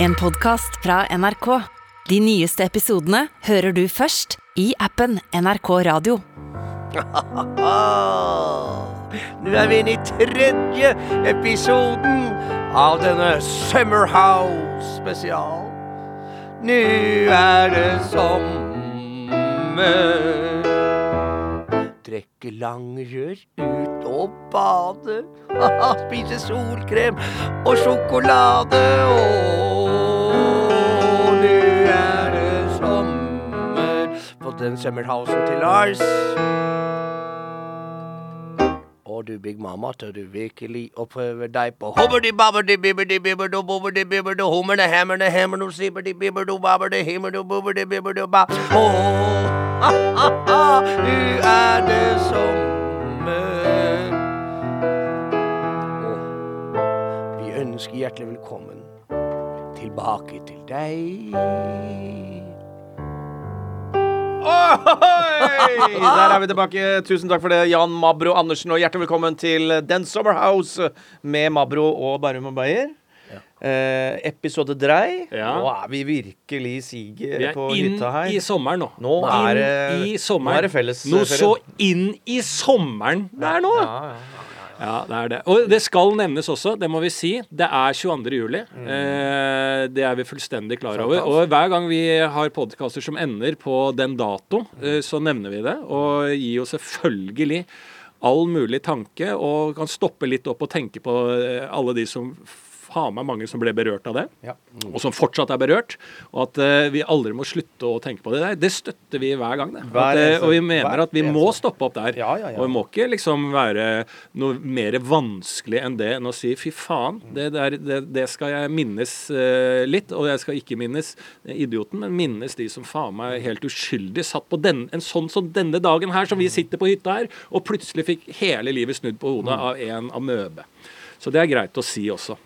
En podkast fra NRK. De nyeste episodene hører du først i appen NRK Radio. Nå er vi inne i tredje episoden av denne Summer House spesial. Nå er det sommer. Drikke langrør ut og bade. Spise solkrem og sjokolade. Og den Summerhausen til Lars. Og du, Big Mama, tør du virkelig å prøve deg på hobberdi babberdi bibberdi bibberdo bobberdi bibberdo hummerne hammerne hammerno sibberdi bibberdo babberdi himmerdo bobberdi bibberdo ba Åh, ha, ha, ha, nu er det sommer. Vi ønsker hjertelig velkommen tilbake til deg. Oi! Der er vi tilbake. Tusen takk for det, Jan Mabro Andersen. Og hjertelig velkommen til Den Summer House med Mabro og Bærum og Beyer. Eh, episode drei. Ja. Nå er vi virkelig i siget på hytta her. i sommeren nå. Nå er inn i sommeren. nå er det felles- Noe så inn i sommeren det er nå! Ja, ja. Ja, det er det. Og det skal nevnes også, det må vi si, det er 22. juli. Mm. Eh, det er vi fullstendig klar over. Og hver gang vi har podkaster som ender på den dato, eh, så nevner vi det. Og gir jo selvfølgelig all mulig tanke, og kan stoppe litt opp og tenke på eh, alle de som faen meg mange som ble berørt av det, Ja. og som fortsatt er berørt. Og at uh, vi aldri må slutte å tenke på det der. Det støtter vi hver gang. Det. At, uh, og vi mener at vi må stoppe opp der. Ja, ja, ja. Og vi må ikke liksom være noe mer vanskelig enn det enn å si fy faen, det, der, det, det skal jeg minnes uh, litt. Og jeg skal ikke minnes idioten, men minnes de som faen meg helt uskyldig satt på den, en sånn som denne dagen her, som vi sitter på hytta her, og plutselig fikk hele livet snudd på hodet av en amøbe. Så det er greit å si også.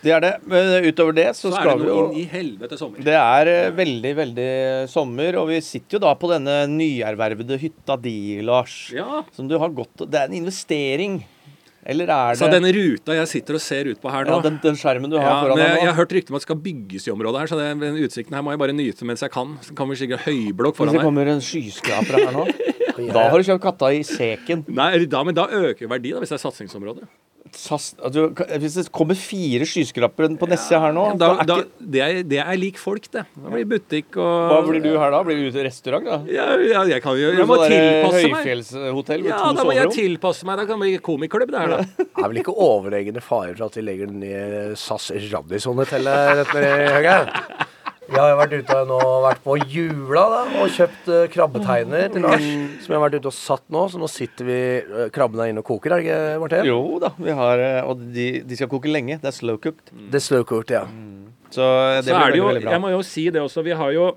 Det er det. Men utover det så, Så er skal det vi noe jo inn i helvete sommer. Det er eh, veldig, veldig sommer, og vi sitter jo da på denne nyervervede hytta di, Lars. Ja. Som du har gått Det er en investering. Eller er det Så denne ruta jeg sitter og ser ut på her nå ja, den, den skjermen du har Ja, foran deg jeg har hørt rykte om at det skal bygges i området her, så det, den utsikten her må jeg bare nyte mens jeg kan. Så kommer sikkert høyblokk Hvis det kommer en skyskraper her nå Da har du kjøpt katta i seken. Nei, da, men da øker jo verdi, hvis det er satsingsområde. Sas, altså, hvis det kommer fire skyskrapere på Nessia her nå Da, da ikke, det, er, det er lik folk, det. Da blir butikk og Hva blir du her da? Blir du ute i restaurant, da? Ja, ja, jeg kan jo Jeg må tilpasse meg. Høyfjellshotell med Ja, to da må jeg tilpasse meg. Da kan det bli komiklubb, det her, da. Det er vel ikke overlegne fare for at de legger ned SAS Radisson-hotellet rett nedi høyre? Jeg har vært ute nå, vært på Jula da, og kjøpt uh, krabbeteiner til Lars. Som jeg har vært ute og satt nå, så nå sitter vi uh, Krabbene er inne og koker, er det ikke, Martin? Jo da, vi har uh, Og de, de skal koke lenge. Det er slow cooked. Det er slow cooked, ja. Så det Så blir det jo, veldig, veldig bra. jeg må jo si det også, vi har jo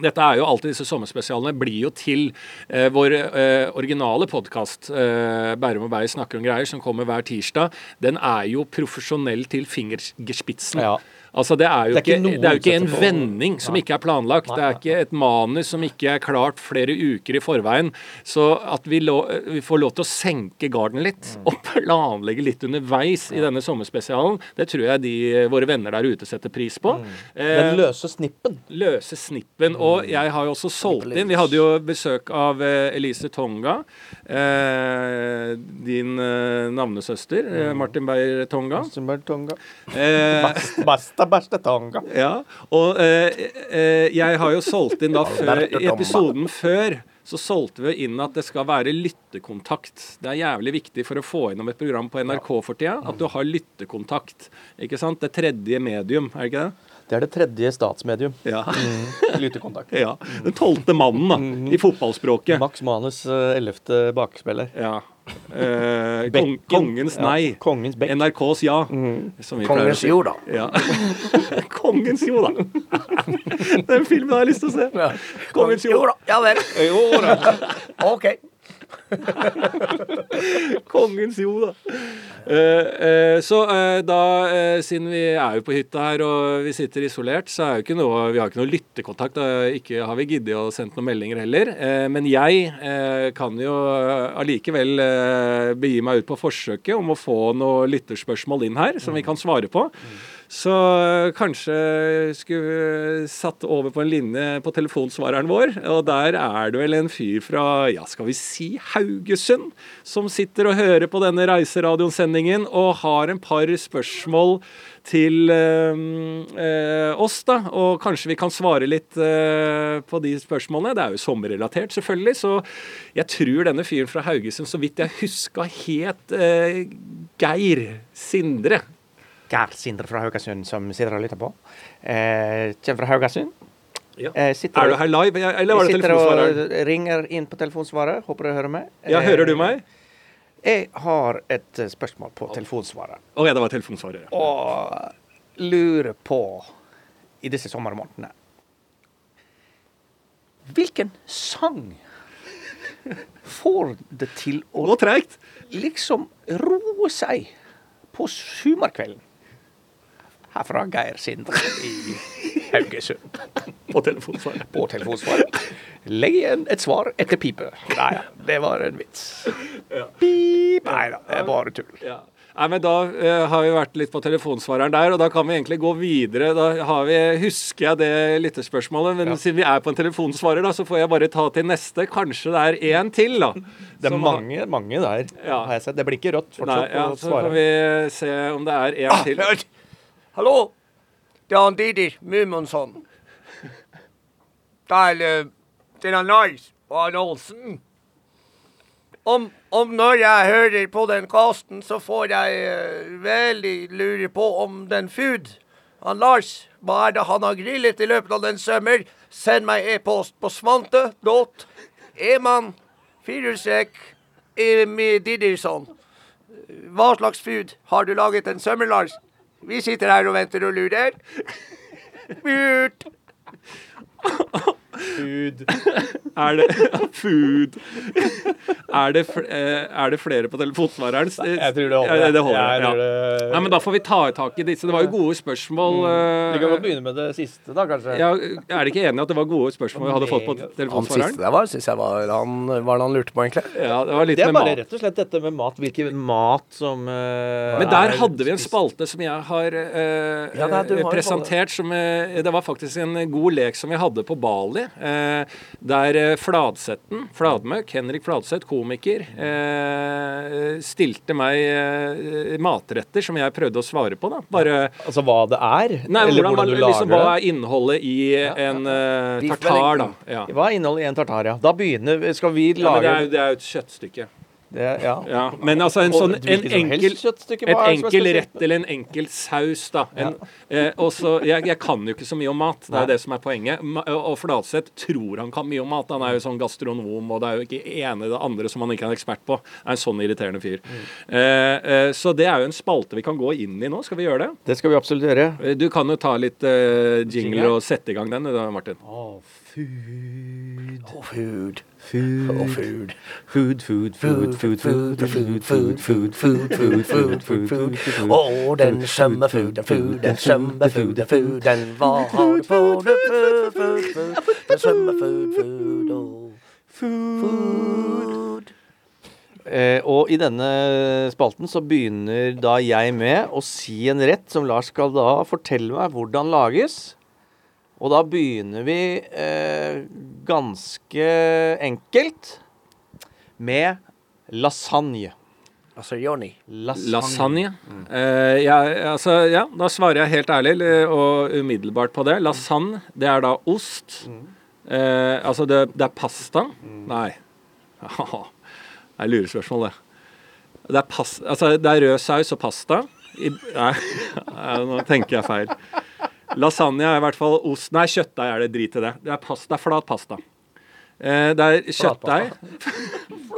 dette er jo alltid disse sommerspesialene blir jo til eh, vår eh, originale podkast, eh, Bærum og Beyer snakker om greier, som kommer hver tirsdag. Den er jo profesjonell til fingerspitsen. Ja. Altså Det er jo Det er ikke ikke, det er jo ikke en vending som ikke er planlagt. Det er ikke et manus som ikke er klart flere uker i forveien. Så at vi, lo, vi får lov til å senke garden litt Mm. og planlegge litt underveis i denne sommerspesialen, det tror jeg de våre venner der ute setter pris på. Mm. Eh, Den løse snippen. løse snippen. Og jeg har jo også solgt inn Vi hadde jo besøk av eh, Elise Tonga. Eh, din eh, navnesøster, eh, Martin Beyer-Tonga. Tonga. Eh, Basta, basta tonga. ja, og eh, jeg har jo solgt inn da før I episoden før så solgte vi inn at det skal være lyttekontakt. Det er jævlig viktig for å få innom et program på NRK for tida at du har lyttekontakt. Ikke sant? Det tredje medium, er det ikke det? Det er det tredje statsmedium. Ja. Lyttekontakt. ja. Den tolvte mannen, da, i fotballspråket. Max Manus eh, ellevte bakspiller. Ja. Eh, kong, kongens kongens Ja, nei. kongens bekk. NRKs ja. som vi Kongens jo, da. Ja. kongens jo, da. Den filmen har jeg lyst til å se. Kongens Jo jo. da. Ja vel. Jo da. OK. Kongens jo, da. Eh, eh, så eh, da, siden vi er jo på hytta her og vi sitter isolert, så er jo ikke noe, vi har ikke noe lyttekontakt. da. Ikke har vi giddet å sende noen meldinger heller. Men jeg kan jo allikevel begi meg ut på forsøket om å få noen lytterspørsmål inn her som vi kan svare på. Så eh, kanskje skulle satt over på en linje på telefonsvareren vår, og der er det vel en fyr fra, ja, skal vi si Haugesund, som sitter og hører på denne reiseradiosendingen og har en par spørsmål til eh, eh, oss, da. Og kanskje vi kan svare litt eh, på de spørsmålene. Det er jo sommerrelatert, selvfølgelig. Så jeg tror denne fyren fra Haugesund, så vidt jeg huska, het eh, Geir Sindre. Geir Sindre fra Haugesund som sitter og lytter på. Eh, Kommer fra Haugesund. Ja. Eh, Er du her live, eller var det sitter og ringer inn på telefonsvaret. Håper du hører meg. Ja, hører du Eh, meg? Jeg har et eh, spørsmål på telefonsvaret. Å ja, det var telefonsvarer. ja. Og lurer på, i disse sommermånedene Hvilken sang får det til å Gå treigt. liksom roe seg på sommerkvelden? Herfra Geir Sindre i Haugesund. På telefonsvaret. På telefonsvaret. Legg igjen et svar etter pipe. Nei ja, det var en vits. Pip. Nei da, det er bare tull. Ja. Nei, men Da uh, har vi vært litt på telefonsvareren der, og da kan vi egentlig gå videre. Da har vi, Husker jeg det lyttespørsmålet, men siden vi er på en telefonsvarer, da, så får jeg bare ta til neste. Kanskje det er én til, da. Det er har- mange, mange der, Ja. har jeg sett. Det blinker rødt Nei, fortsatt ja, på så kan vi se om det er én til. Hallo? Det er han Didrik Mumonsson. Er eh, den er nice og han Olsen. Om, om når jeg hører på den casten, så får jeg uh, veldig lure på om den food. Han Lars, hva er det han har grillet i løpet av den sommer? Send meg e-post på svante dot eman firehjulstrekk med Didrisson. Hva slags food har du laget en sommer, Lars? Vi sitter her og venter og lurer. Murt. Food. Er det Food. Er det, eh, er det flere på telefonsvareren? Jeg tror det holder. Ja, det holder, Ja, tror det- Nei, men Da får vi ta tak i disse. Det var jo gode spørsmål. Vi kan godt eh, begynne med det siste, da, kanskje. Ja, er dere ikke enige at det var gode spørsmål vi hadde fått på Han telefonsvareren? siste der var, syns jeg var han, var det han lurte på, egentlig? Ja, det var litt Det er med bare mat. rett og slett dette med mat. Hvilken mat som uh, Men der er hadde vi en spalte som jeg har uh, Ja, jo presentert som uh, Det var faktisk en god lek som vi hadde på Bali. Eh, der eh, Fladsetten, Fladmøk, Henrik Fladseth, komiker, eh, stilte meg matretter som jeg prøvde å svare på. da. Bare Altså hva det er? Nei, eller hvordan, hvordan du lager liksom, lager Hva det? er innholdet i en eh, tartar, da? Ja. Hva er innholdet i en tartar, ja? Da begynner Skal vi Ja, men det er det er jo et kjøttstykke. Det? Ja. Ja, men altså en sånn en helst enkel Et enkel rett eller en enkel saus, da. En, eh, og så, jeg, jeg kan jo ikke så mye om mat, det er jo det som er poenget. Og Fladseth tror han kan mye om mat. Han er jo sånn gastronom, og det er jo ikke ene det andre som han ikke er ekspert på. Er en sånn irriterende fyr. Mm. Eh, eh, så det er jo en spalte vi kan gå inn i nå. Skal vi gjøre det? Det skal vi absolutt gjøre. Eh, Du kan jo ta litt eh, Jingle? og sette i gang den, Martin da, Martin. Food. Oh, food. Food. Oh, food. Food, food, food, food, food, food, food, food, food, food, food, food, food, food. Å, den sommerfooden, fooden, sommerfooden, fooden. Hva har du på det? Food, food, food. Den sommerfood, food, oh. Food. Eh, og i denne spalten så begynner da jeg med å si en rett som Lars skal da fortelle meg hvordan lages. Og da begynner vi eh, ganske enkelt med lasagne. Altså, Johnny. Lasagne. Eh, ja, altså, ja, da svarer jeg helt ærlig og umiddelbart på det. Lasagne, det er da ost. Eh, altså, det, det er pasta. Nei. Det er lurespørsmål, det. Det er, pas, altså, det er rød saus og pasta. I, nei, nei, nå tenker jeg feil. Lasagne er i hvert fall ost Nei, kjøttdeig er det. Drit i det. Det er, pasta, det er flat pasta. Eh, det er kjøttdeig.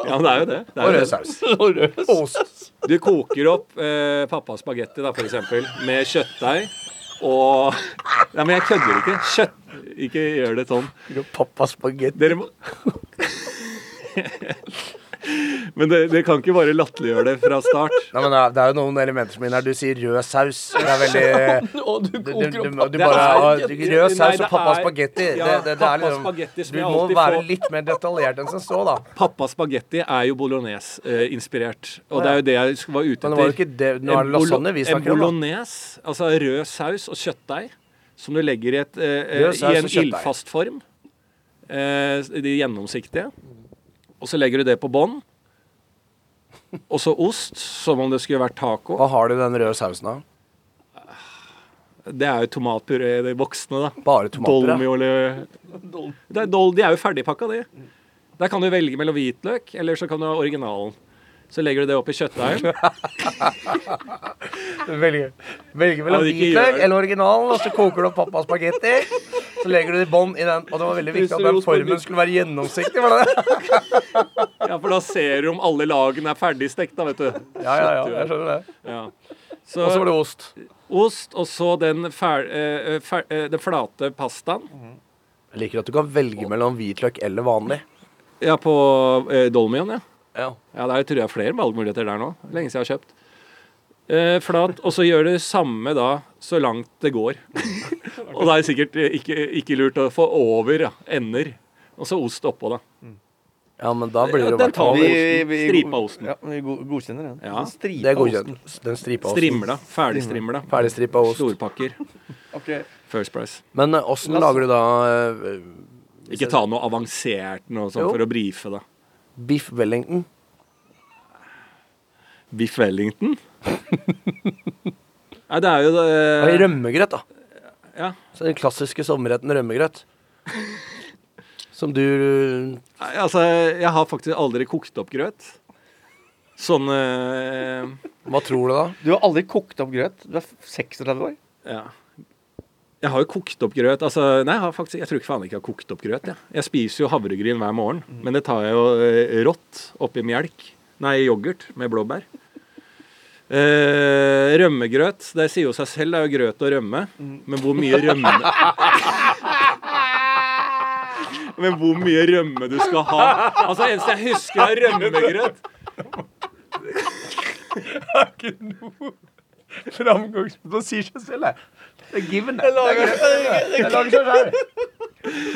Ja, det er jo det. det, er Og rød det. saus. Ost. Du koker opp eh, pappas spagetti, da, for eksempel, med kjøttdeig og Nei, men jeg kødder ikke. Kjøtt... Ikke gjør det sånn. Pappa spagetti. Dere må Men det, det kan ikke bare latterliggjøre det fra start. Nei, men det er jo noen elementer som er inne her. Du sier rød saus. Det er veldig Og du du, du, koker du, opp du Det bare Rød saus og pappa spagetti. Ja, det, det, det er liksom Du må være litt mer detaljert enn som så, da. Pappa spagetti er jo bolognese-inspirert. og det er jo det jeg var ute etter. Men det var jo ikke det Nå er det En lasagne vi snakker om. da. bolognese, altså rød saus og kjøttdeig, som du legger i, et, eh, i en ildfast form. Eh, de gjennomsiktige. Og så legger du det på bånn. Og så ost, som om det skulle vært taco. Hva har du i den røde sausen av? Det er jo tomatpuré, de voksne, da. Bare tomatpuré? Det er dol, De er jo ferdigpakka, de. Der kan du velge mellom hvitløk, eller så kan du ha originalen. Så legger du det oppi kjøttdeigen. Velge, velge mellom hvitløk eller originalen, og så koker du opp pappas spagetti. Så legger du det i bånn i den. Og det var veldig viktig at den formen skulle være gjennomsiktig. var det det? Ja, for da ser du om alle lagene er ferdigstekt, da, vet du. Ja, ja, ja, jeg skjønner det. Ja. Og så var det ost. ost, og så den, fer, eh, fer, eh, den flate pastaen. Jeg liker at du kan velge mellom hvitløk eller vanlig. Ja, på eh, Dolmion, ja. Ja. Ja, der tror jeg flere valgmuligheter der nå. Lenge siden jeg har kjøpt. Eh, flat, og så gjør du det samme da så langt det går. og da er det sikkert ikke, ikke lurt å få over ja, ender. Og så ost oppå, da. ja, men da blir det jo ja, hvert fall vi. Stripa osten. Ja, vi godkjenner den. Ja. Den Det er godkjent. Den stripa osten. Strimla. Ferdigstrimla. Ferdigstripa ost. Storpakker. okay. First Price. Men eh, åssen lager du da øh, Ikke ta noe avansert noe sånt Jo. for å brife, da. biff wellington? Biff Wellington? Nei, det er jo det Og rømmegrøt, da. Ja. Så den klassiske sommerretten rømmegrøt. Som du Nei, altså, jeg har faktisk aldri kokt opp grøt. Sånn eh, Hva tror du da? Du har aldri kokt opp grøt? Du er 36 år. Ja. Jeg har jo kokt opp grøt. Altså, nei, jeg, har faktisk, jeg tror ikke faen ikke jeg har kokt opp grøt. Jeg, jeg spiser jo havregryn hver morgen, men det tar jeg jo eh, rått oppi melk. Nei, yoghurt med blåbær. Eh, rømmegrøt, det sier jo seg selv, det er jo grøt og rømme. Men hvor mye rømme Men hvor mye rømme du skal ha Altså, eneste jeg husker er rømmegrøt Framgangsmåte sier seg selv, det. Det er given. Det lager seg selv.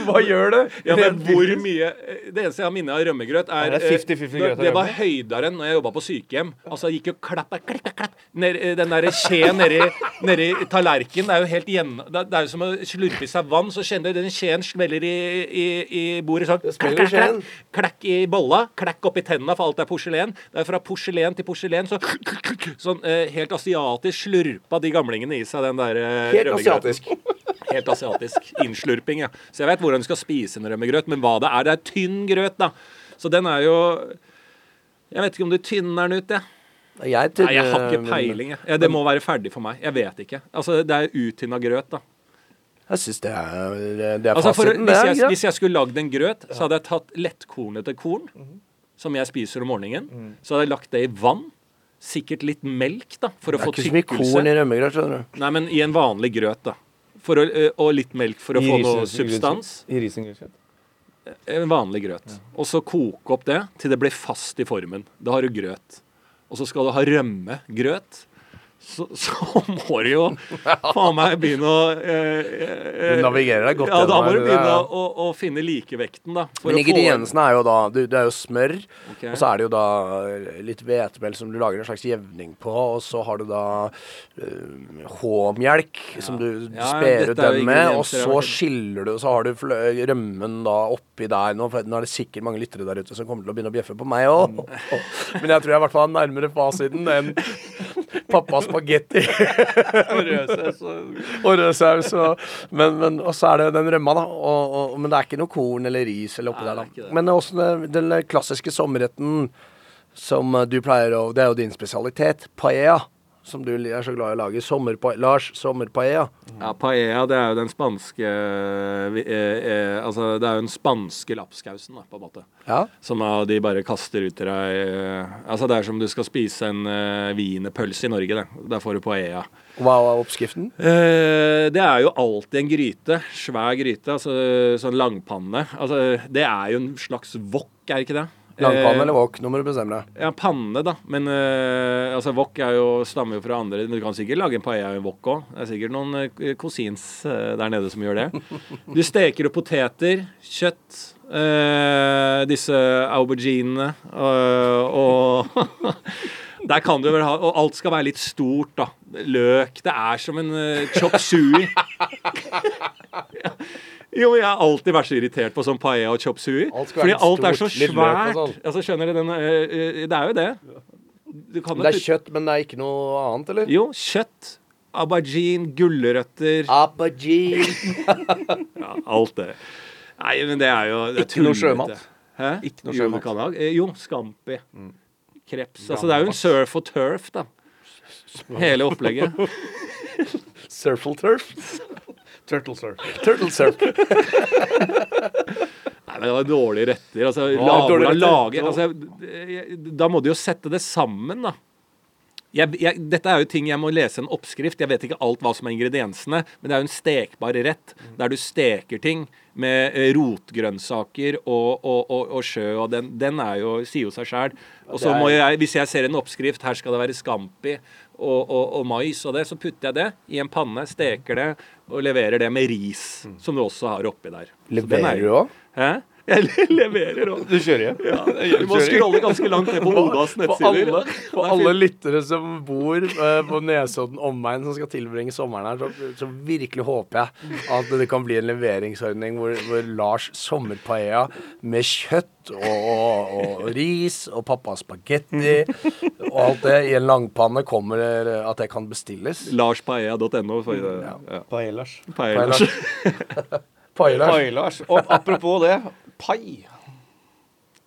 Hva gjør du? Ja, men hvor mye Det eneste jeg har minne av rømmegrøt, er det er 50-50 eh, grøt Det var rømme. høydere når jeg jobba på sykehjem. Altså, jeg gikk jo klapp, klapp, klapp, ned, eh, Den derre skjeen nedi, nedi tallerkenen er jo helt gjennom det, er- det er jo som å slurpe i seg vann, så kjenner du den skjeen smeller i, i, i bordet sånn. Klakk, klakk. Klakk i bolla, klakk oppi tenna, for alt er porselen. Det er fra porselen til porselen, så sånn eh, helt asiatisk slurpa de gamlingene i seg den der Helt rømmegrøten. asiatisk. Helt asiatisk. Innslurping, ja. Så jeg vet hvordan du skal spise en rømmegrøt, men hva det er Det er tynn grøt, da. Så den er jo Jeg vet ikke om du tynner den ut, jeg. Jeg, tynner, Nei, jeg har ikke peiling, jeg. Ja, Det må være ferdig for meg. Jeg vet ikke. Altså, det er uttynna grøt, da. Jeg syns det er, det er Altså, for, fasiten. hvis, jeg, hvis jeg skulle lagd en grøt, så hadde jeg tatt lettkornete korn, som jeg spiser om morgenen. Så hadde jeg lagt det i vann. Sikkert litt melk, da, for å Det er få ikke så mye korn i rømmegrøt, skjønner du. Nei, men i en vanlig grøt, da. For å, og litt melk for å få noe substans. I risengrøt? En vanlig grøt. Og så koke opp det til det blir fast i formen. Da har du grøt. Og så skal du ha rømmegrøt. Så, så må du jo faen meg begynne å eh, eh, Du navigerer deg godt Ja, da må du begynne å, å finne likevekten, da. Men ingrediensene er jo da du, Det er jo smør, okay. og så er det jo da litt hvetemel som du lager en slags jevning på, og så har du da øh, H-melk som du Ja, sper ut den med, og så skiller du, og så har du rømmen da oppi der. Nå, for nå er det sikkert mange lyttere der ute som kommer til å begynne å bjeffe på meg òg. Men jeg tror jeg i hvert fall er nærmere fasiten enn pappa spagetti og rød saus. Og, men, men, og så er det den rømma, da. Og, og, men det er ikke noe korn eller ris eller oppi Nei, der, er da. Men også den, klassiske sommerretten som du pleier å Det er jo din spesialitet. Paella. Som du er så glad i å lage. Sommerpa Lars, sommerpaella. Ja, paella, det er jo den spanske eh, eh, Altså, det er jo den spanske lapskausen, da, på en måte. Ja. Som da de bare kaster ut til deg eh, Altså, det er som du skal spise en uh, wienerpølse i Norge, det. Der får du paella. Hva er oppskriften? Eh, det er jo alltid en gryte. Svær gryte. Altså sånn langpanne. Altså, det er jo en slags wok, er ikke det? Langpanne eller wok? Nå må du bestemme deg. Ja, panne, da. Men eh, altså, wok er jo, stammer jo fra andre du kan sikkert lage en paella i wok òg. Det er sikkert noen uh, cousins eh, der nede som gjør det. Du steker opp poteter, kjøtt, eh, disse auberginene eh, og Der kan du vel ha Og alt skal være litt stort, da. Løk. Det er som en uh, chop sui. Jo, jeg har alltid vært så irritert på sånn paella og chop sui. Alt Fordi alt alt er så stort, svært. sånn. Altså, skjønner du den uh, uh, Det er jo det. Du kan Det er kjøtt, men det er ikke noe annet, eller? Jo, kjøtt, aubergine, gulrøtter Apagine. ja, Alt det. Nei, men det er jo det er Ikke noe sjømat. Hæ? Ikke noe Jo, sjømat. eh, Jo, scampi. Kreps. Altså, det er jo en surf og turf, da. Hele opplegget. Surfle turf. Turtle surf. Turtle surf. Nei, men det var dårlige retter. Altså, Hva? la, Dårlige retter? lage altså, Da må du jo sette det sammen, da. Jeg, jeg, dette er jo ting jeg må lese en oppskrift. Jeg vet ikke alt hva som er ingrediensene, men det er jo en stekbar rett der du steker ting med eh, rotgrønnsaker og, og, og, og sjø, og den, den er jo, sier jo seg sjæl. Og så må jeg, hvis jeg ser en oppskrift, her skal det være scampi og, og, mais og det, så putter jeg det i en panne, steker det og leverer det med ris, som du også har oppi der. Er Leverer du òg? Jeg leverer òg. Du kjører hjem? Ja. Du må scrolle ganske langt ned på Odas For nettsider. alle, for alle lyttere som bor eh, på Nesodden omegn, som skal tilbringe sommeren her, så, så virkelig håper jeg at det kan bli en leveringsordning hvor, hvor Lars sommerpaella med kjøtt og, og, og ris og pappas spagetti og alt det i en langpanne kommer at det kan bestilles. Larspaella.no. for- Ja. Paellas. Paella. Paella. Paellas. Og apropos det, pai.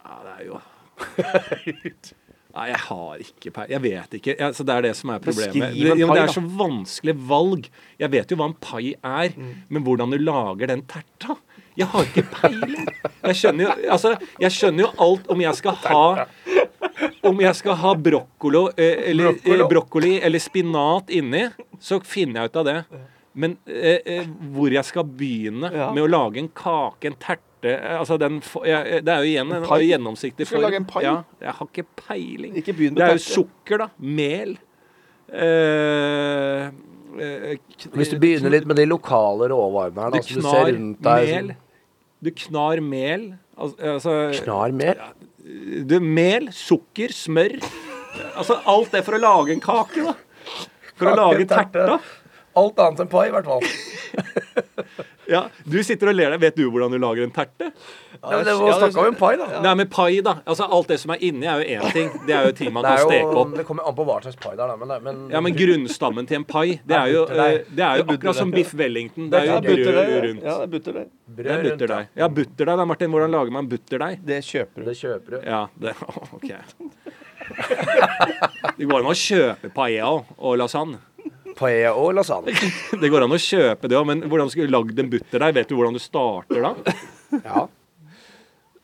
Ja, det er jo Nei, jeg har ikke pai. Jeg vet ikke. Så det er det som er problemet. Beskriv Det, en det er så vanskelig valg. Jeg vet jo hva en pai er, men hvordan du lager den terta Jeg har ikke peiling. Jeg skjønner jo, altså, jeg skjønner jo alt om jeg skal ha om jeg skal ha brokkolo, eh, eller, brokkolo. eh, broccoli eller spinat inni, så finner jeg ut av det. Men eh, eh, hvor jeg skal begynne Ja. med å lage en kake, en terte eh, altså den, jeg, Det er jo igjen en en gjennomsiktig form. skal lage en pai. Ja, jeg har ikke peiling. Ikke Det er jo sukker, da. Mel. Eh, eh, Hvis du begynner litt med de lokale råvarene her, da, som du ser rundt deg mel. Du knar mel. Al altså Knar mel? du, Mel, sukker, smør. Altså alt det for å lage en kake, da. For å lage terte. terta. Alt annet enn pai, i hvert fall. Ja, du sitter og ler deg. Vet du hvordan du lager en terte? Ja, men det var snakka om en pai, da. Nei, men pai, da. Altså Alt det som er inni, er jo én ting. Det er jo ting man kan jo, steke opp. det kommer an på hva slags pai det er, da. Men, men, Ja, men grunnstammen til en pai, det er jo, det er jo akkurat som biff wellington. Det er jo brød rundt. Ja, det er butterdeig. Det er butterdeig. Ja, butterdeig da, Martin. Hvordan lager man butterdeig? Det kjøper du. Det kjøper du. Ja, det OK. Det går an å kjøpe paella og lasagne. Paella og lasagne. Det går an å kjøpe det òg, men hvordan skulle du lagd en butterdeig? Vet du hvordan du starter da? Ja.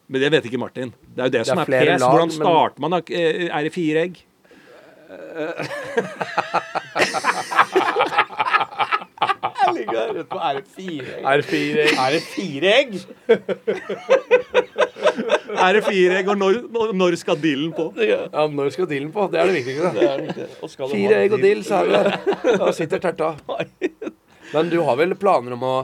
Men det vet ikke Martin. Det er jo det, som er er flere pes. lag, Hvordan men- starter man da? Eh, Er det fire egg? Jeg ligger der ute på er det fire egg. Er det fire Er det fire egg? Er det fire egg, og når, når skal dillen på? Ja, når skal dillen på? Det er det viktigste. Fire egg og deal, dill, så er vi der. Da sitter terta. Men du har vel planer om å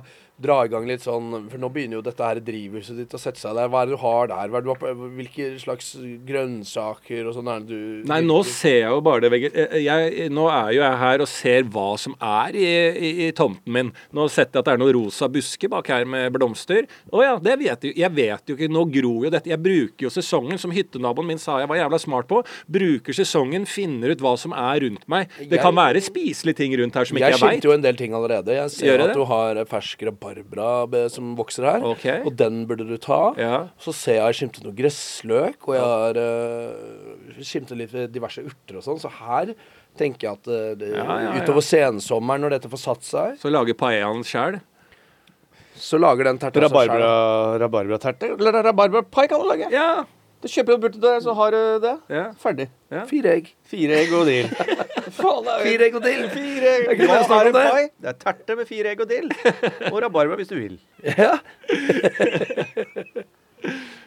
dra i gang litt sånn For nå begynner jo dette her drivhuset ditt å sette seg der. Hva er det du har der? Er du har, hvilke slags grønnsaker og sånn er det du Nei, nå ser jeg jo bare det veget... eh, jeg, Nå er jo jeg her og ser hva som er i, i, i tomten min. Nå setter jeg at det er noen rosa busker bak her med blomster. Å ja, det vet jeg. Jeg vet jo ikke. Nå gror jo dette. Jeg bruker jo sesongen, som hyttenaboen min sa jeg var jævla smart på. Bruker sesongen, finner ut hva som er rundt meg. Det kan være spiselige ting rundt her som ikke Jeg jeg veit. skimter jo en del ting allerede. Jeg ser jeg at det? du har fersk rabarbra be- som vokser her. okay. Og den burde du ta. Ja. Så ser jeg jeg skimtet noe gressløk, og jeg har uh, skimtet litt diverse urter og sånn. Så her tenker jeg at eh, det, Ja, ja, ja. utover sensommeren, når dette får satt seg, Så lager paellaen sjæl. så lager den terta seg Rabarbra, selv. rabarbraterte? Eller rabarbrapai kan du lage. Ja. Du kjøper jo der, så har du det. ja. Ferdig. Fire egg. Fire egg og dill. Fire egg og dill. Fire egg. Det Hva er en pai? Det er terte med fire egg og dill. Og rabarbra hvis du vil. Ja.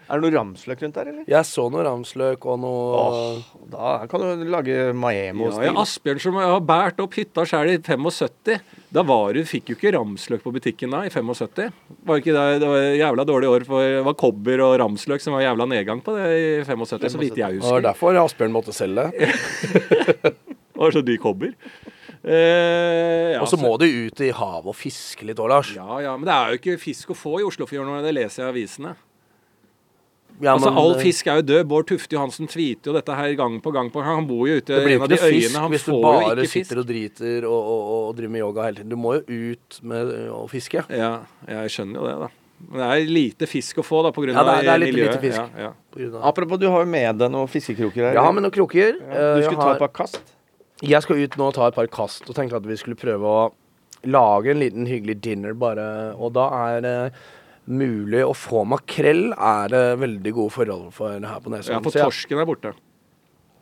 Er det noe ramsløk rundt der, eller? Jeg så noe ramsløk og noe Åh, da kan du lage Maemo. Ja, ja, Asbjørn som har båret opp hytta sjøl i 75. Da var du, fikk jo ikke ramsløk på butikken da, i 75. Var ikke det, det var jævla dårlig år for Det var kobber og ramsløk som var jævla nedgang på det i 75, så vidt jeg Det var husker. derfor Asbjørn måtte selge. Det var så dyr kobber. Eh, ja, Og så må du ut i havet og fiske litt òg, Lars. Ja, ja, men det er jo ikke fisk å få i Oslofjorden, det leser jeg i avisene. Ja, altså, men, All eh, fisk er jo død. Bård Tufte Johansen tweeter jo dette her gang på gang på gang. Han bor jo ute i en av de fisk øyene. Han hvis du får jo bare sitter og driter og, og, og driver med yoga hele tiden. Du må jo ut med å fiske. Ja, jeg skjønner jo det, da. Men det er lite fisk å få, da, på grunn Ja, det er- det er litt miljøet. lite fisk. Ja, ja. Apropos, du har jo med deg noen fiskekroker her. Ja, med noen kroker. Ja, Eh, Du skulle skulle ta et par kast? Jeg skal ut nå og ta et par kast og tenkte at vi skulle prøve å lage en liten hyggelig dinner bare. Og da er det mulig å få makrell er det veldig gode forhold for her på Nesodden. ja, for torsken er borte.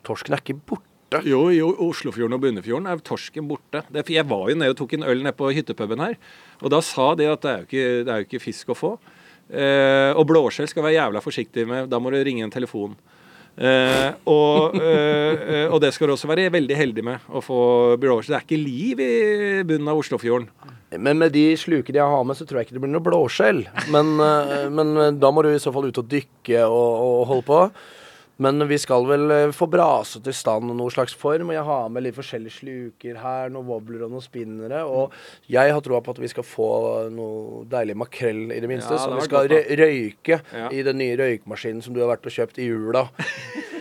torsken er ikke borte. Jo, i Oslofjorden og Bunnefjorden er torsken borte. Jeg var jo nede og tok en øl nede på hyttepuben her, og da sa de at det er jo ikke, det er jo ikke fisk å få. Eh, og blåskjell skal være jævla forsiktig med, da må du ringe en telefon. Eh, og, eh, eh, og det skal du også være veldig heldig med å få blåskjell. Det er ikke liv i bunnen av Oslofjorden. Men med de slukene jeg har med, så tror jeg ikke det blir noe blåskjell. Men, eh, men eh, da må du i så fall ut og dykke og, og holde på. Men vi skal vel eh, få braset i stand noe slags form. Og jeg har med litt forskjellige sluker her, noen wobbler og noen spinnere. Og jeg har troa på at vi skal få noe deilig makrell, i det minste. Ja, som vi skal godt, røyke Ja. i den nye røykmaskinen som du har vært og kjøpt i jula.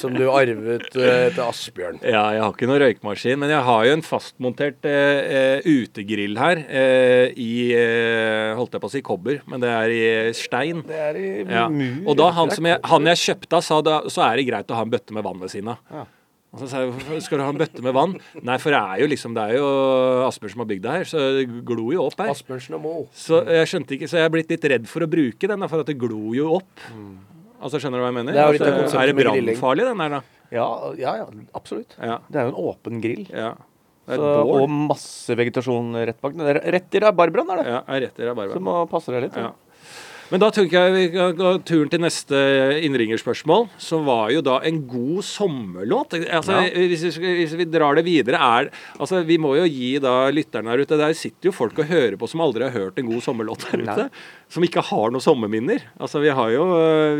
som du arvet eh, etter Asbjørn. Ja, jeg har ikke noen røykmaskin, men jeg har jo en fastmontert eh, eh, utegrill her eh, i eh, Holdt jeg på å si kobber, men det er i stein. Det er i Ja. Og da han, som jeg, han jeg kjøpte av, sa da, så er det greit å ha en bøtte med vann ved siden av. Ja. Og så sa jeg hvorfor skal du ha en bøtte med vann? Nei, for det er jo liksom Det er jo Asbjørn som har bygd det her, så det glor jo opp her. Asbjørnsen og Mo. Så jeg skjønte ikke, så jeg er blitt litt redd for å bruke den, for at det glor jo opp. Altså, Skjønner du hva jeg mener? Det er Altså, er det brannfarlig, den der, da? Ja, ja, ja, absolutt. Ja. Det er jo en åpen grill. ja. Så, og masse vegetasjon rett bak. Er Rett i rabarbraen er det. Ja, rett i bare. Så må passe deg litt. Ja. Men da tenker jeg vi kan gå turen til neste innringerspørsmål, som var jo da en god sommerlåt. Altså, hvis, vi, hvis vi drar det videre, er Altså, vi må jo gi da lytterne her ute Der sitter jo folk og hører på som aldri har hørt en god sommerlåt der ute. Som ikke har noen sommerminner. Altså, vi har jo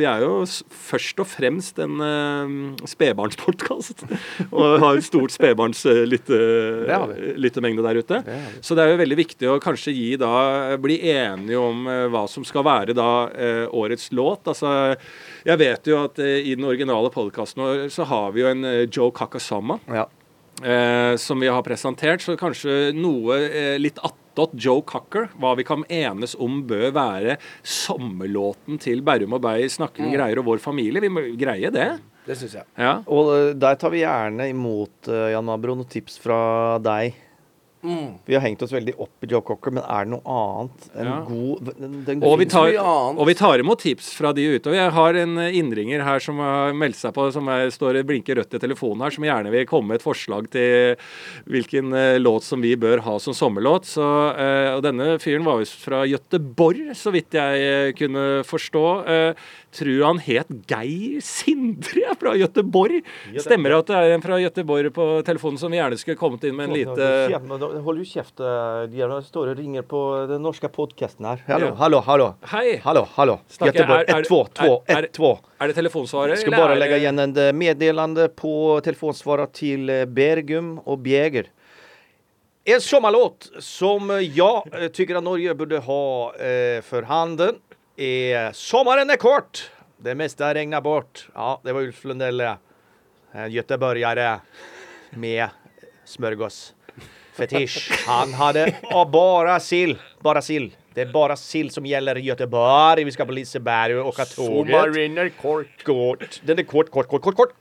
Vi er jo først og fremst en uh, spedbarnspodkast. og har en stort Det spedbarnslyttemengde der ute. Så det er jo veldig viktig å kanskje gi da Bli enige om uh, hva som skal være da uh, årets låt. Altså, jeg vet jo at uh, i den originale podkasten så har vi jo en eh, Joe Kakasama Ja. Eh, som vi har presentert, så kanskje noe eh, litt attåt Joe Cocker, hva vi kan enes om bør være sommerlåten til Berrum og Beyer snakker om greier og vår familie. Vi må greie det. Det syns jeg. Ja. Og eh, der tar vi gjerne imot, uh, Jan Abro, noen tips fra deg. Vi har hengt oss veldig opp i Joe Cocker, men er det noe annet En Ja. god den, den Og vi, tar, og vi tar imot tips fra de ute. Og jeg har en eh, innringer her som har meldt seg på, som er, står blinker rødt i telefonen her, som gjerne vil komme med et forslag til hvilken uh, låt som vi bør ha som sommerlåt. Så, uh, og denne fyren var visst fra Gøteborg, så vidt jeg uh, kunne forstå. Tror han het Geir Sindre fra Gøteborg. Stemmer det at det er en fra Gøteborg på telefonen som vi gjerne skulle kommet inn med en lite Hold jo kjeft. eh, De står og ringer på den norske podkasten her. Hallo, Ja. hallo, hallo. Hei! Hallo, hallo. Snakker- Göteborg. er- er- 1-2, er- 2-1-2. Det telefonsvarer? Skal bare det- legge igjen en meddelende meddelande på telefonsvaret til eh, Bergum og Bjeger. En sommerlåt som jeg syns at Norge burde ha eh, för handen er 'Sommeren er kort. Det meste regnar bort. Ja, det var Ulf Lundell, eh, en göteborgare med smörgås. Fetisch. Han hadde ja, bare sill. Bare sill. Det er bare sill som gjelder i Göteborg. Vi skal på Liseberg og åka toget. Kort. Den er kort, kort, kort, kort, kort.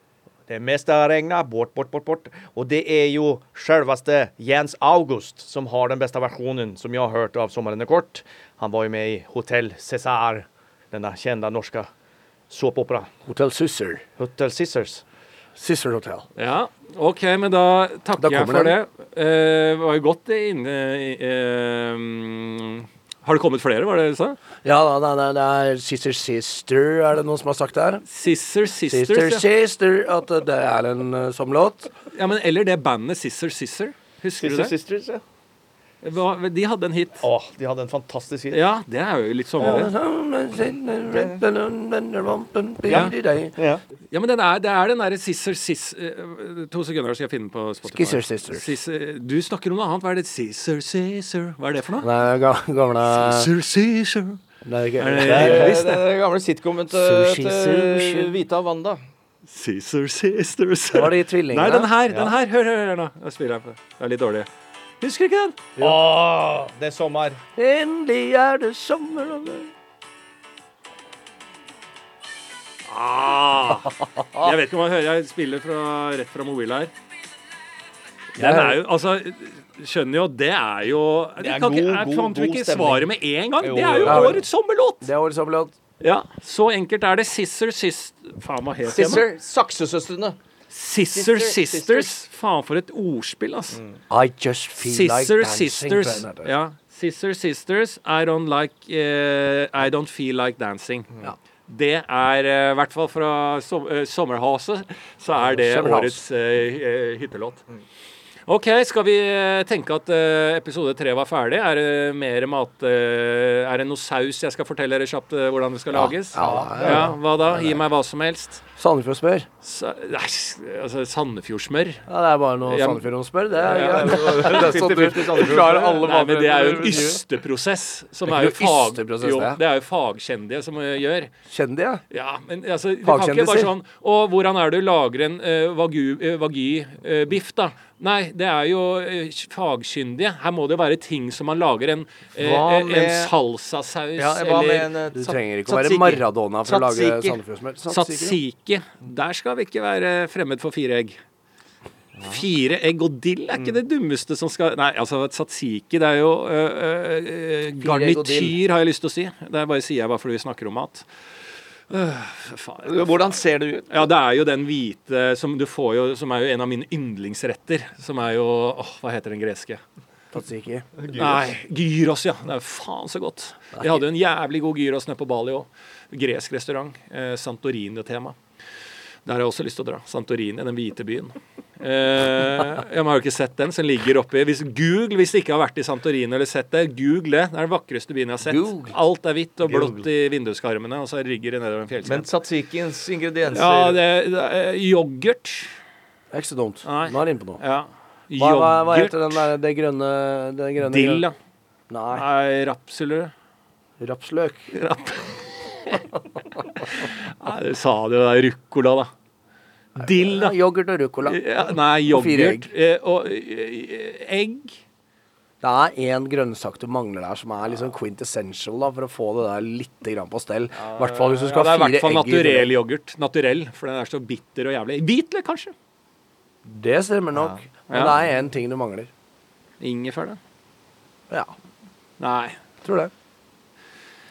Det meste har regna. bort, bort, bort, bort. Og det er jo selveste Jens August som har den beste versjonen som jeg har hørt av 'Sommeren er kort. Han var jo med i Hotell César, denne kjente norske såpopera. Hotell Susser. Hotel Scissors. Sisser Hotel. Ja, OK, men da takker Da jeg for den. det. Uh, var jo godt inne i mm, Har det kommet flere, var det du sa? Ja, da, da, da, det er Sister Sister, er det noen som har sagt der? Sister Sisters. Sister ja. Sister, at det er en uh, som låt. Ja, men Eller det bandet Sister Sister. Husker Sister du det? Sisters, ja. Hva, de hadde en hit. Åh, de hadde en fantastisk hit. Ja, det er jo litt sommerlig. Ja. Ja, men den er, det er den derre Sisser Sis... eh, To sekunder, så skal jeg finne den på Spotify. Skisser Sisters. Sister- du snakker om noe annet. Hva er det? Sisser Sisser? Hva er det for noe? Det er gamle Sisser Sisser. Det er det- Det det den gamle sitcomen til. Vita Wanda. Sisser Sisters Det var de tvillingene. Nei, den her. den her Hør, hør, hør nå. Jeg spiller her på. Det er litt dårlig. Husker du ikke den? Åh, det er sommer. Endelig er det sommer og det- Ah. Jeg vet ikke om jeg hører Jeg spiller fra, rett fra mobil her. Den er jo Altså, skjønner jo, det er jo er Jeg kan ikke, god, jeg god, fant jo ikke stemning. svaret med en gang. Jo, Det er jo jo. årets sommerlåt! Det er årets sommerlåt. Ja, Så enkelt er det. Sister Sist... Faen, hva het den? Sister Saksesøstrene. Sister Sister, Sisters. Faen, for et ordspill, altså. I just feel Sister like dancing. Sisters. Ja. Sister Sisters, I don't like eh, I don't feel like dancing. Ja. Det er eh, i hvert fall fra som, uh, Sommerhaset, så er det Sommerhas. årets eh, eh, hyttelåt. OK, skal vi eh, tenke at eh, episode tre var ferdig? Er det mer mat eh, Er det noe saus jeg skal fortelle dere kjapt hvordan det skal lages? Ja, ja, ja. Ja, Hva da? Gi meg hva som helst. Sandefjordsmør. Sa nei, altså Sandefjordsmør. Ja, det er bare noe Ja, Sandefjord-smør. Det er Ja, ja. Det er sånn du klarer alle Nei, men det er jo en ysteprosess. Som Det er er jo fag... ysteprosess, Jo, det. det er jo fagkjendige som gjør. Kjendige? ja. Men altså Fagkjendiser. sånn Og hvordan er det du lager en uh, wagyu-biff, da? Nei, det er jo eh, fagkyndige. Her må det jo være ting som man lager en, med, en salsasaus Ja, eller en eh, Du trenger ikke å være? Maradona for å lage. Sandefjordsmør. Satsiki. Der skal vi ikke være fremmed for fire egg. Fire egg og dill er ikke det dummeste som skal Nei, altså satsiki, det er jo øh, øh. Garnityr, har jeg lyst til å si. Det er bare sier jeg bare fordi vi snakker om mat. Øh, faen. Hvordan ser det ut? Ja, det er jo den hvite som du får jo Som er jo en av mine yndlingsretter. Som er jo Åh, hva heter den greske? Tzatziki. Nei, gyros, ja. Det er faen så godt. Vi hadde jo en jævlig god gyros nede på Bali òg. Gresk restaurant. Eh, Santorini-tema. Der har jeg også lyst til å dra. Santorini, den hvite byen. Eh, jeg har jo ikke sett den, som ligger oppi hvis, Google, hvis du ikke har vært i Santorini eller sett det, google det. Det er den vakreste byen jeg har sett. Google. Alt er hvitt og blått i vinduskarmene, og så rygger det nedover en Men tzatzikiens ingredienser Ja, det, det er yoghurt. Det er ikke så dumt. Nei. Nå er det inne på noe. Ja. Hva, hva, hva heter den der, det grønne det grønne, Dill, da. Nei, Nei, rapsulør. rapsløk. Nei, du sa det jo, det er ruccola, da. Dill, da. Yoghurt og ruccola. Ja, nei, Og fire yoghurt eh, og eh, egg. Det er én grønnsak du mangler der, som er liksom quintessential da, for å få det der litt grann på stell. I hvert fall hvis du Ja, skal det er i hvert fall naturell yoghurt. Naturell, for den er så bitter og jævlig. Hvitløk, kanskje? Det stemmer nok. Men Ja. det er én ting du mangler. Ingefær, da? Ja, Nei. tror det.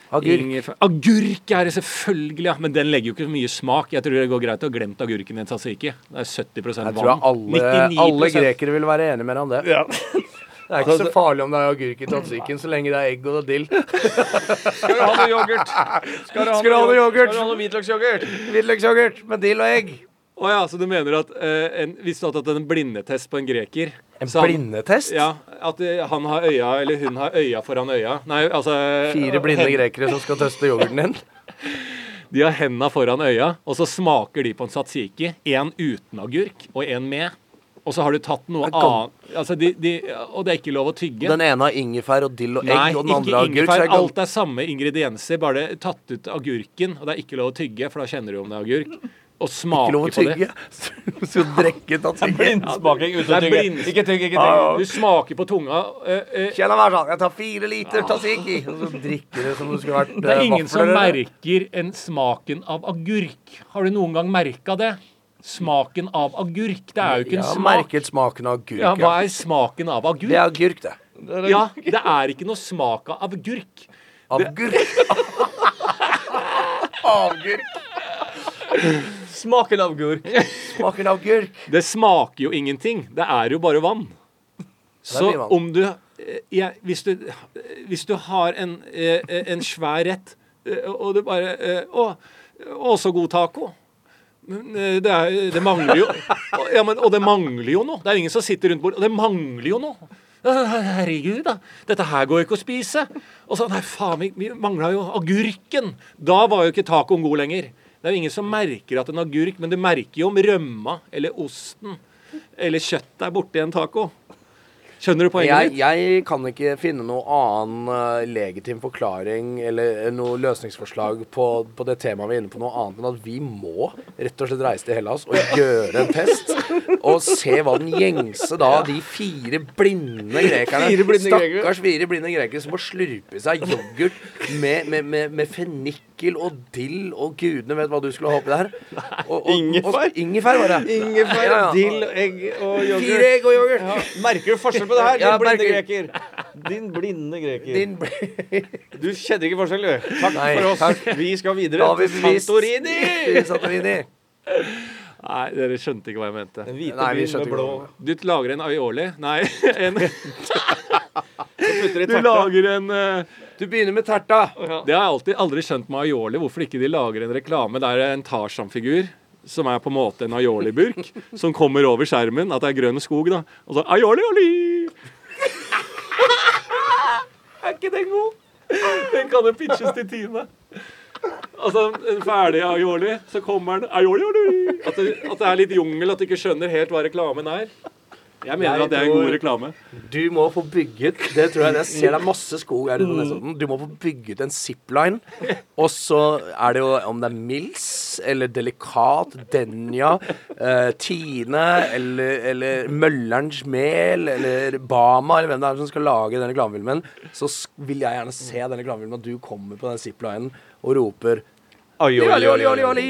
Agurk. Ingefær. Agurk er det selvfølgelig, ja. Men den legger jo ikke så mye smak. Jeg tror det går greit å ha glemt agurken i en tzatziki. Det er 70 vann. Jeg tror alle, alle grekere vil være enige med deg om det. Ja. Det er ikke så farlig om det er agurk i tzatziken, så lenge det er egg og det er dill. Skal du ha noe yoghurt? Skal du ha Skal du ha noe yoghurt? Skal du ha noe hvitløksyoghurt? Hvitløksyoghurt med dill og egg. Å ja, så du mener at eh, en, hvis du hadde tatt en blindetest på en greker En han- blindetest? Ja, at eh, han har øya, eller hun har øya foran øya. Nei, altså Fire blinde hen- grekere som skal teste yoghurten din. De har henda foran øya, og så smaker de på en satsiki. Én uten agurk og én med. Og så har du tatt noe Det annet altså de, de, Og det er ikke lov å tygge. Den ene har ingefær og dill og egg, Nei, og den andre har agurk. ingefær. Alt er samme ingredienser, bare tatt ut agurken. Og det er ikke lov å tygge, for da kjenner du om det er agurk. Og Ikke lov å på det. tygge. Så drikke tzatziki. Blindsmaking uten å tygge. Ikke tygg, ikke tygg. Du smaker på tunga. Kjenn meg sånn. Jeg tar fire liter tzatziki. Og så drikker du som om det skulle vært Det er eh, ingen som eller? merker en smaken av agurk. Har du noen gang merka det? Smaken av agurk. Det er jo ikke Jeg en har smak. merket smaken av agurk. Ja, hva er smaken av agurk? Det er agurk, det. Ja, det er ikke noe smak av agurk. Agurk. Avgurk. Smaken av gurk. Smaken av gurk. Det smaker jo ingenting. Det er jo bare vann. Så vann. om du ja, hvis, du hvis du har en, eh, en svær rett, eh, og du bare eh, Å, å, så god taco. Eh, det, er, det mangler jo ja, men, Og det mangler jo noe. Det er ingen som sitter rundt bordet. Og det mangler jo noe. Herregud, da. Dette her går jo ikke å spise. Og så Nei, faen, vi mangla jo agurken. Da var jo ikke tacoen god lenger. Det er jo ingen som merker at en agurk, men du merker jo om rømma eller osten eller kjøttet er borti en taco. Skjønner du poenget Jeg, mitt? jeg kan ikke finne noe annen eh, legitim forklaring eller noe løsningsforslag på, på det temaet vi er inne på, noe annet enn at vi må rett og slett reise til Hellas og gjøre en test. Og se hva den gjengse da, de fire blinde grekerne Fire blinde. Stakkars fire blinde grekere som må slurpe i seg yoghurt med, med, med, med fennikel og dill og gudene vet hva du skulle ha oppi der. Og, og, Ingefær. Og, ingefær var det. Ingefær, Ja, ja. dill, egg og yoghurt. Fire egg og yoghurt. Ja. Merker du forskjell på det her, din Ja, blinde greker? Din blinde greker. Din ble... Du kjenner ikke forskjell, du. Takk Nei, for oss. takk. Vi skal videre vi til Santorini. Santorini. Nei, dere skjønte ikke hva jeg mente. Den hvite Nei, vi byen skjønte med ikke blå. Du lager en aioli Nei, en, du lager en uh... Du begynner med terta. Det har jeg alltid aldri skjønt med aioli. Hvorfor ikke de lager en reklame der det er en Tarzan-figur som er på en måte en aioli-burk, som kommer over skjermen, at det er grønn skog, da. Og så aioli-oli! er ikke den god? Den kan jo pitches til Tine. Altså, en ferdig aioli, så kommer den aioli-oli! At, det- at det er litt jungel, at du ikke skjønner helt hva reklamen er. Jeg mener Jeg at det er en god reklame. Du må få bygget Det tror jeg Jeg ser det er masse skog her ute på Nesodden. Du må få bygget en zipline. Og så er det jo om det er Mills eller Delikat, Denja, eh, Tine eller, eller Møllerens Mel eller Bama eller hvem det er som skal lage den reklamefilmen, så vil jeg gjerne se den reklamefilmen at du kommer på den ziplinen og roper Oi, oi, oi, oi, oi.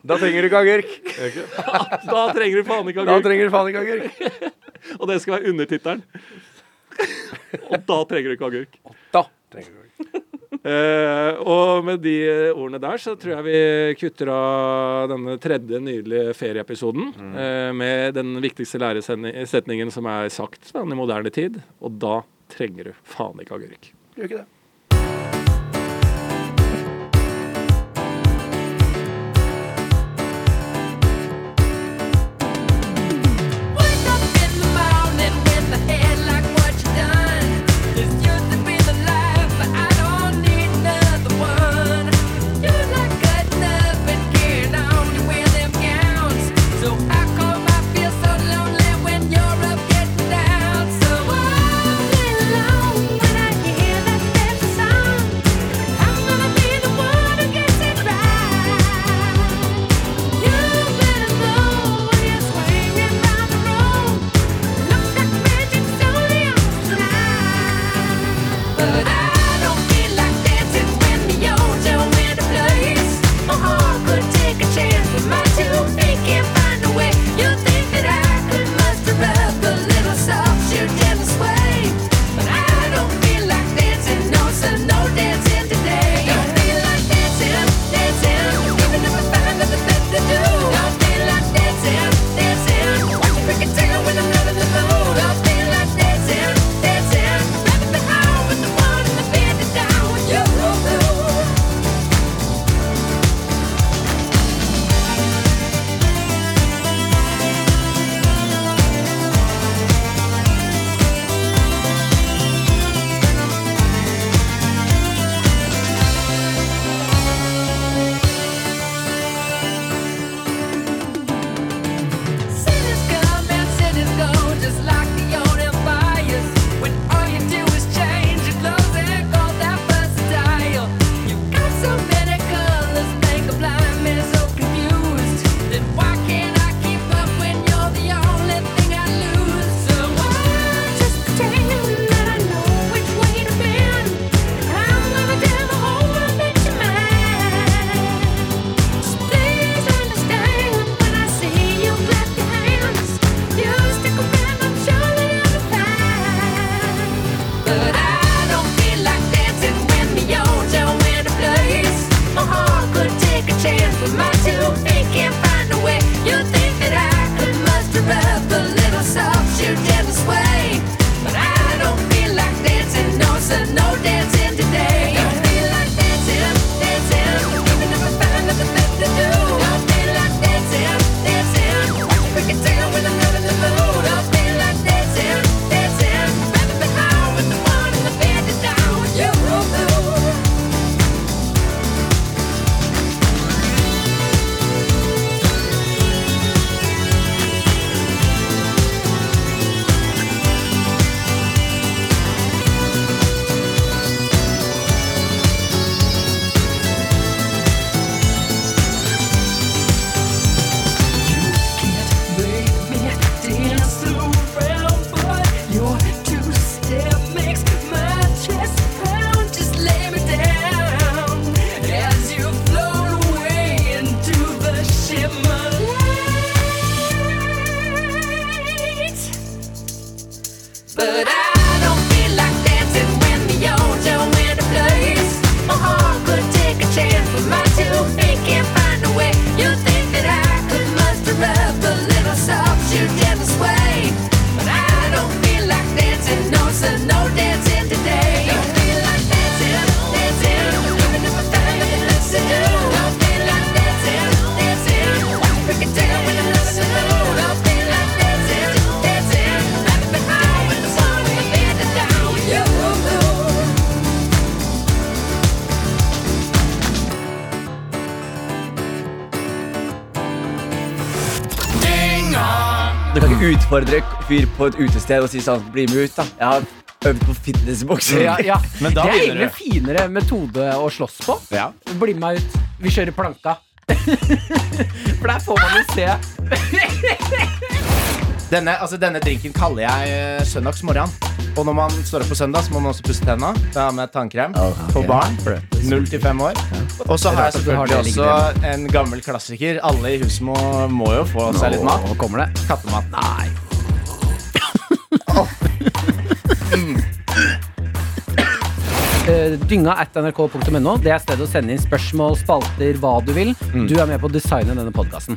Da trenger du ikke agurk. Da trenger du faen ikke agurk. Da trenger du faen ikke agurk. Og det skal være undertittelen. Og da trenger du ikke agurk. Da trenger du agurk. Eh, og med de ordene der så tror jeg vi kutter av denne tredje nydelige ferieepisoden eh, med den viktigste læresetningen som er sagt da, i moderne tid. Og da trenger du faen ikke agurk. Gjør ikke det. Utfordre fyr på et utested og si sånn Bli med ut, da. Jeg har øvd på fitnessbokser. Ja, ja. Men da det er egentlig finere metode å slåss på. Ja. Bli med meg ut. Vi kjører planka. For der får man jo se. Denne, altså, denne drinken kaller jeg eh, søndagsmorgen. Og når man står opp på søndag, så må man også pusse tenna. Da har med tannkrem for barn. Null til fem år. Og så har jeg selvfølgelig også en gammel klassiker. Alle i huset må, må jo få seg litt mat. Nå kommer det. Kattemat. Nei. Eh, Dynga at nrk.no. Det er stedet å sende inn spørsmål, spalter, hva du vil. Du er med på å designe denne podkasten.